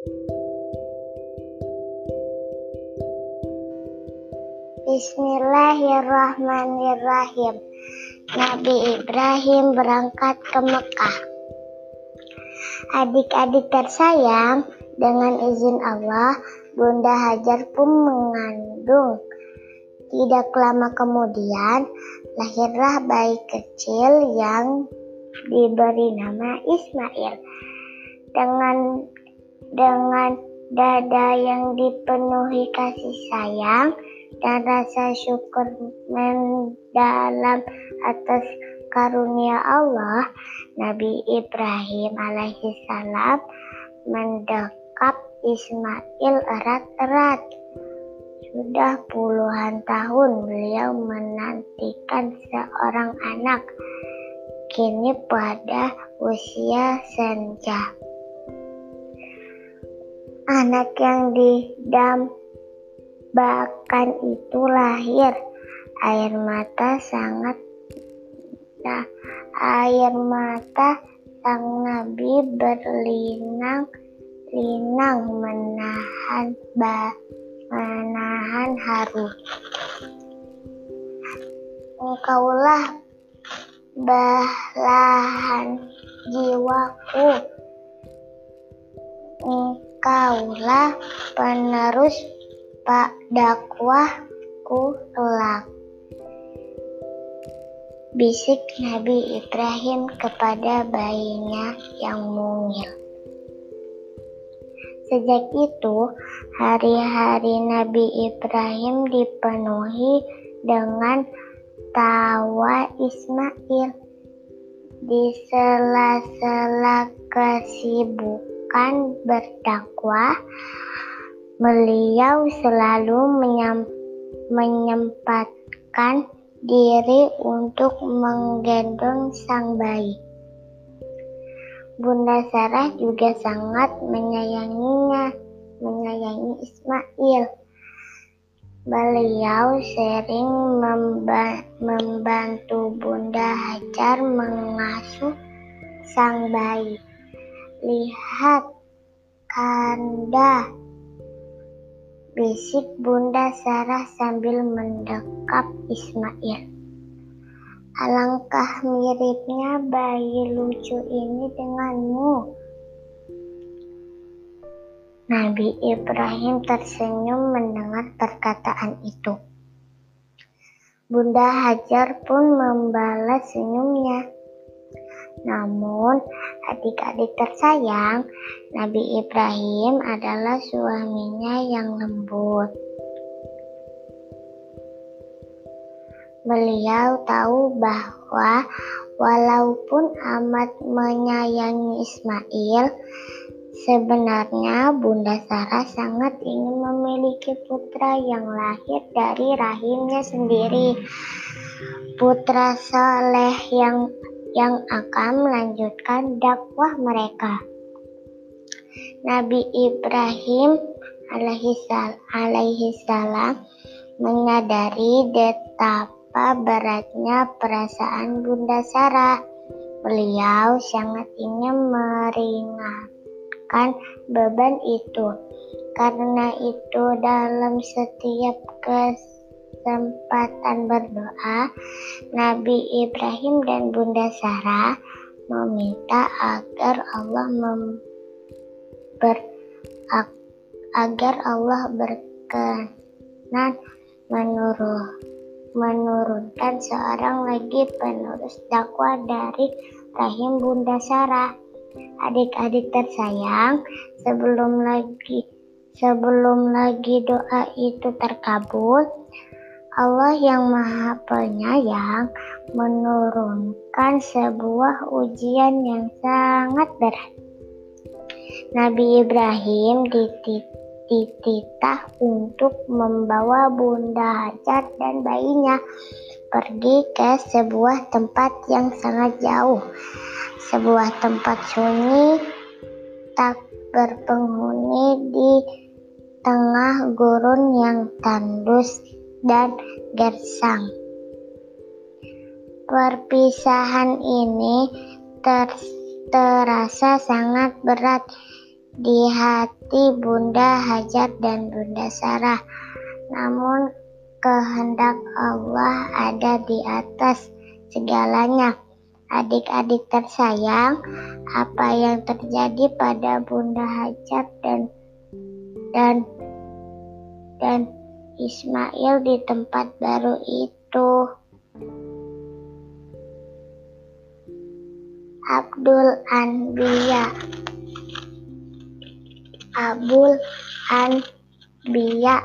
Bismillahirrahmanirrahim. Nabi Ibrahim berangkat ke Mekah. Adik-adik tersayang, dengan izin Allah, Bunda Hajar pun mengandung. Tidak lama kemudian, lahirlah bayi kecil yang diberi nama Ismail. Dengan dengan dada yang dipenuhi kasih sayang, dan rasa syukur mendalam atas karunia Allah, Nabi Ibrahim alaihissalam mendekap Ismail erat-erat. Sudah puluhan tahun beliau menantikan seorang anak. Kini pada usia senja. Anak yang didam Bahkan itu lahir. Air mata sangat nah, air mata sang nabi berlinang linang menahan ba, menahan haru. Engkaulah belahan jiwaku engkaulah penerus Pak dakwahku kelak. Bisik Nabi Ibrahim kepada bayinya yang mungil. Sejak itu, hari-hari Nabi Ibrahim dipenuhi dengan tawa Ismail. Di sela-sela kesibukan berdakwah, Beliau selalu menyempatkan diri untuk menggendong sang bayi. Bunda Sarah juga sangat menyayanginya, menyayangi Ismail. Beliau sering membantu Bunda Hajar mengasuh sang bayi. Lihat, Kanda, bisik Bunda Sarah sambil mendekap Ismail. Alangkah miripnya bayi lucu ini denganmu. Nabi Ibrahim tersenyum mendengar perkataan itu. Bunda Hajar pun membalas senyumnya. Namun, adik-adik tersayang, Nabi Ibrahim adalah suaminya yang lembut. Beliau tahu bahwa walaupun amat menyayangi Ismail, sebenarnya Bunda Sarah sangat ingin memiliki putra yang lahir dari rahimnya sendiri. Putra soleh yang yang akan melanjutkan dakwah mereka. Nabi Ibrahim alaihissalam menyadari betapa beratnya perasaan Bunda Sarah. Beliau sangat ingin meringankan beban itu. Karena itu dalam setiap kes kesempatan berdoa, Nabi Ibrahim dan Bunda Sarah meminta agar Allah member, agar Allah berkenan menurun, menurunkan seorang lagi penerus dakwah dari rahim Bunda Sarah. Adik-adik tersayang, sebelum lagi sebelum lagi doa itu terkabul, Allah yang Maha Penyayang menurunkan sebuah ujian yang sangat berat. Nabi Ibrahim dititah untuk membawa Bunda Hajar dan bayinya pergi ke sebuah tempat yang sangat jauh. Sebuah tempat sunyi tak berpenghuni di tengah gurun yang tandus dan gersang. Perpisahan ini ter terasa sangat berat di hati Bunda Hajar dan Bunda Sarah. Namun kehendak Allah ada di atas segalanya. Adik-adik tersayang, apa yang terjadi pada Bunda Hajar dan dan dan Ismail di tempat baru itu? Abdul Anbiya Abul Anbiya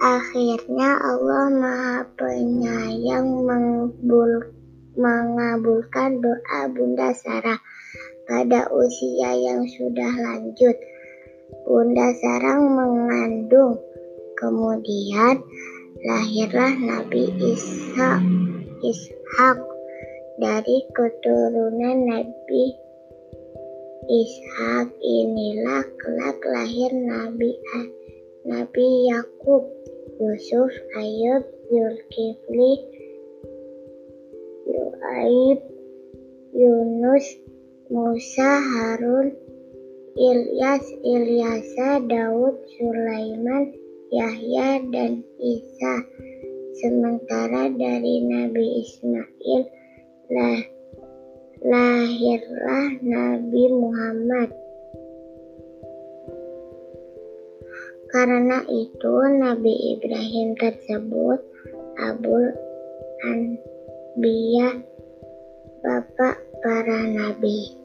Akhirnya Allah Maha Penyayang mengabulkan doa Bunda Sarah pada usia yang sudah lanjut. Bunda Sarah mengandung, kemudian lahirlah Nabi Isa Ishak. Dari keturunan Nabi Ishak inilah kelak lahir Nabi Nabi Yakub, Yusuf, Ayub, Zulkifli, Yuaib, Yunus, Musa, Harun, Ilyas, Ilyasa, Daud, Sulaiman, Yahya, dan Isa. Sementara dari Nabi Ismail lah, lahirlah Nabi Muhammad. Karena itu Nabi Ibrahim tersebut Abul Anbiya, bapak para nabi.